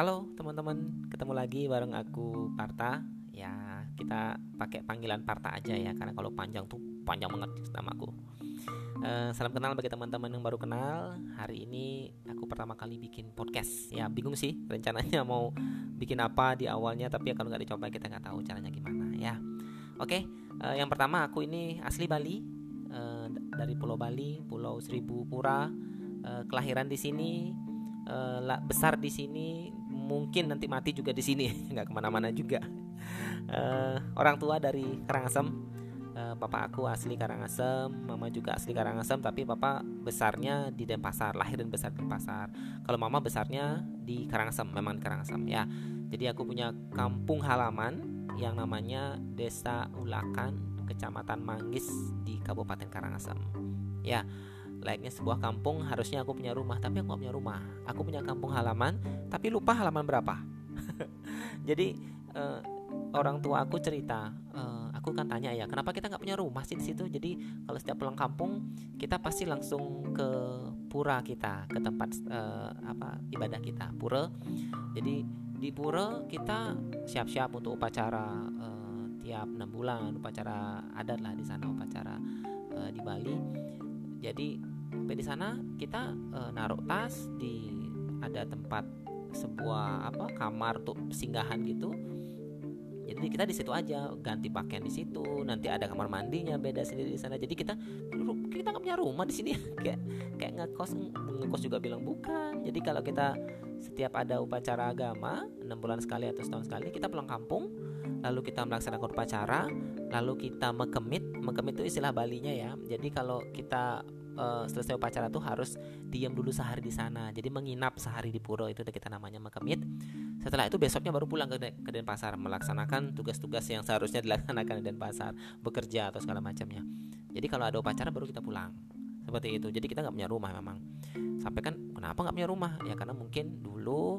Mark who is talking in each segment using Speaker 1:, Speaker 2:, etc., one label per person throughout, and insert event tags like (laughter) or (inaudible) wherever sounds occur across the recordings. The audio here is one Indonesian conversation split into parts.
Speaker 1: Halo teman-teman, ketemu lagi bareng aku Parta. Ya, kita pakai panggilan Parta aja ya, karena kalau panjang tuh panjang banget namaku. Uh, salam kenal bagi teman-teman yang baru kenal. Hari ini aku pertama kali bikin podcast. Ya bingung sih rencananya (laughs) mau bikin apa di awalnya, tapi ya kalau nggak dicoba kita nggak tahu caranya gimana ya. Oke, uh, yang pertama aku ini asli Bali, uh, dari Pulau Bali, Pulau Seribu Pura. Uh, kelahiran di sini, uh, besar di sini, mungkin nanti mati juga di sini, (laughs) nggak ke mana-mana juga. Uh, orang tua dari Karangasem, uh, papa aku asli Karangasem, mama juga asli Karangasem, tapi papa besarnya di Denpasar, lahir dan besar di Denpasar. Kalau mama besarnya di Karangasem, memang di Karangasem ya. Jadi aku punya kampung halaman yang namanya Desa Ulakan, Kecamatan Manggis di Kabupaten Karangasem. Ya, layaknya sebuah kampung harusnya aku punya rumah. Tapi aku gak punya rumah. Aku punya kampung halaman tapi lupa halaman berapa. (laughs) Jadi uh, orang tua aku cerita uh, aku kan tanya ya kenapa kita nggak punya rumah sih di situ? Jadi kalau setiap pulang kampung kita pasti langsung ke pura kita ke tempat uh, apa ibadah kita pura. Jadi di pura kita siap-siap untuk upacara uh, tiap enam bulan upacara adat lah di sana upacara uh, di Bali jadi sampai di sana kita e, naruh tas di ada tempat sebuah apa kamar tuh singgahan gitu. Jadi kita di situ aja ganti pakaian di situ nanti ada kamar mandinya beda sendiri di sana. Jadi kita kita nggak punya rumah di sini. (laughs) Kayak kayak ngekos ngekos juga bilang bukan. Jadi kalau kita setiap ada upacara agama enam bulan sekali atau setahun sekali kita pulang kampung lalu kita melaksanakan upacara lalu kita mekemit mekemit itu istilah Balinya ya jadi kalau kita uh, selesai upacara tuh harus diam dulu sehari di sana. Jadi menginap sehari di pura itu kita namanya makemit. Setelah itu besoknya baru pulang ke, ke Denpasar melaksanakan tugas-tugas yang seharusnya dilaksanakan di Denpasar, bekerja atau segala macamnya. Jadi kalau ada upacara baru kita pulang. Seperti itu. Jadi kita nggak punya rumah memang. Sampai kan kenapa nggak punya rumah? Ya karena mungkin dulu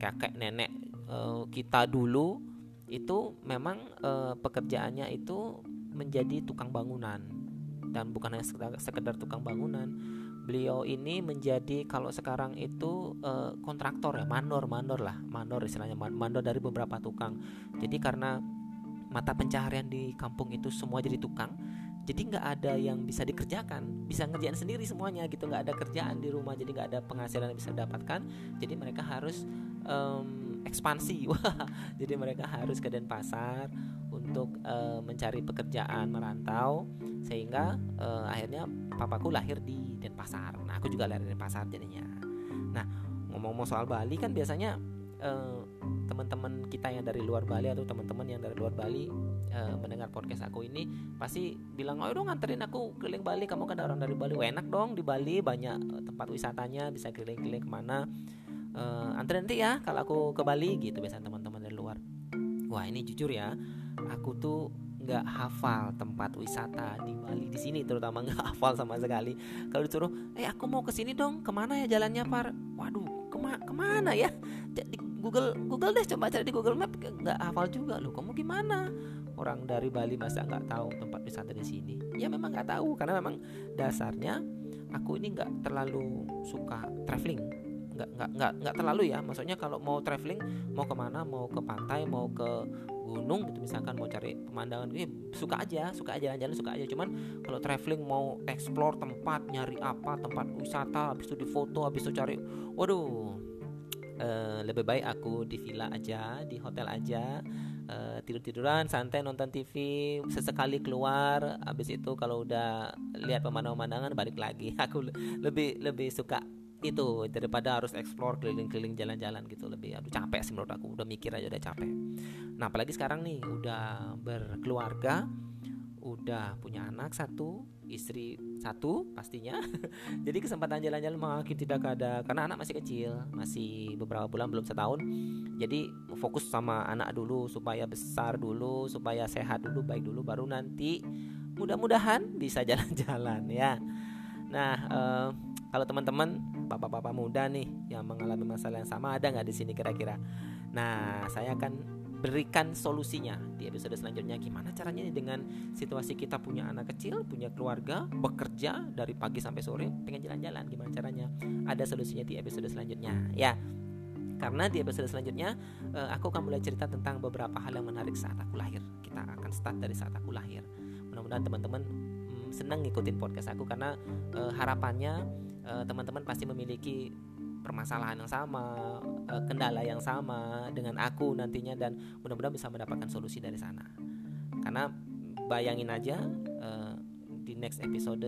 Speaker 1: kakek nenek uh, kita dulu itu memang uh, pekerjaannya itu menjadi tukang bangunan. Dan bukan hanya sekedar, sekedar tukang bangunan beliau ini menjadi kalau sekarang itu uh, kontraktor ya mandor mandor lah. Mandor istilahnya mandor dari beberapa tukang. Jadi karena mata pencaharian di kampung itu semua jadi tukang jadi nggak ada yang bisa dikerjakan. Bisa ngerjain sendiri semuanya gitu nggak ada kerjaan di rumah jadi nggak ada penghasilan yang bisa didapatkan jadi mereka harus um, ekspansi. (laughs) Jadi mereka harus ke Denpasar untuk uh, mencari pekerjaan merantau sehingga uh, akhirnya papaku lahir di Denpasar. Nah, aku juga lahir di Denpasar jadinya. Nah, ngomong-ngomong soal Bali kan biasanya uh, teman-teman kita yang dari luar Bali atau teman-teman yang dari luar Bali uh, mendengar podcast aku ini pasti bilang, "Oh, dong nganterin aku keliling Bali, kamu kan orang dari Bali." Wah, enak dong di Bali banyak tempat wisatanya, bisa keliling-keliling ke mana. Uh, anterin nanti ya kalau aku ke Bali gitu biasanya teman-teman dari luar. Wah, ini jujur ya, aku tuh nggak hafal tempat wisata di Bali. Di sini terutama (laughs) nggak hafal sama sekali. Kalau disuruh eh aku mau ke sini dong. Ke mana ya jalannya par? Waduh kema ke mana ya? Di Google Google deh coba cari di Google Map. Nggak hafal juga. Loh kamu gimana? Orang dari Bali masa nggak tahu tempat wisata di sini? Ya memang nggak tahu. Karena memang dasarnya aku ini nggak terlalu suka traveling nggak nggak nggak nggak terlalu ya. Maksudnya kalau mau traveling mau ke mana mau ke pantai mau ke gunung gitu. Misalkan mau cari pemandangan eh, suka aja suka aja jalan-jalan suka aja. Cuman kalau traveling mau explore tempat nyari apa tempat wisata habis itu di foto habis itu cari waduh uh, lebih baik aku di villa aja di hotel aja uh, tidur-tiduran santai nonton TV sesekali keluar. Habis itu kalau udah lihat pemandangan-pemandangan balik lagi. (laughs) Aku lebih lebih suka itu daripada harus explore keliling-keliling jalan-jalan gitu lebih aduh capek sih menurut aku udah mikir aja udah capek. Nah apalagi sekarang nih udah berkeluarga udah punya anak satu istri satu pastinya. (laughs) Jadi kesempatan jalan-jalan makin tidak ada karena anak masih kecil masih beberapa bulan belum setahun. Jadi fokus sama anak dulu supaya besar dulu supaya sehat dulu baik dulu baru nanti mudah-mudahan bisa (laughs) jalan-jalan ya. Nah uh, kalau teman-teman bapak-bapak muda nih yang mengalami masalah yang sama ada nggak di sini kira-kira? Nah, saya akan berikan solusinya di episode selanjutnya gimana caranya nih dengan situasi kita punya anak kecil, punya keluarga, bekerja dari pagi sampai sore, pengen jalan-jalan gimana caranya? Ada solusinya di episode selanjutnya ya. karena di episode selanjutnya uh, aku akan mulai cerita tentang beberapa hal yang menarik saat aku lahir. Kita akan start dari saat aku lahir. Mudah-mudahan teman-teman um, senang ngikutin podcast aku karena uh, uh, teman-teman pasti memiliki permasalahan yang sama, uh, kendala yang sama dengan aku nantinya dan mudah-mudahan bisa mendapatkan solusi dari sana. Karena bayangin aja uh, di next episode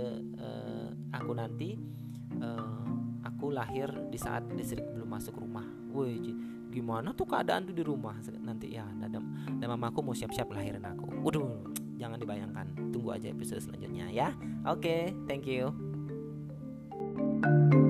Speaker 1: aku nanti aku lahir di saat listrik belum masuk rumah. Woi, gimana tuh keadaan tuh di rumah nanti ya? Dan, dan mamaku mau siap-siap lahirin aku. Waduh, jangan dibayangkan. Tunggu aja episode selanjutnya ya. Oke, okay, thank you. Thank you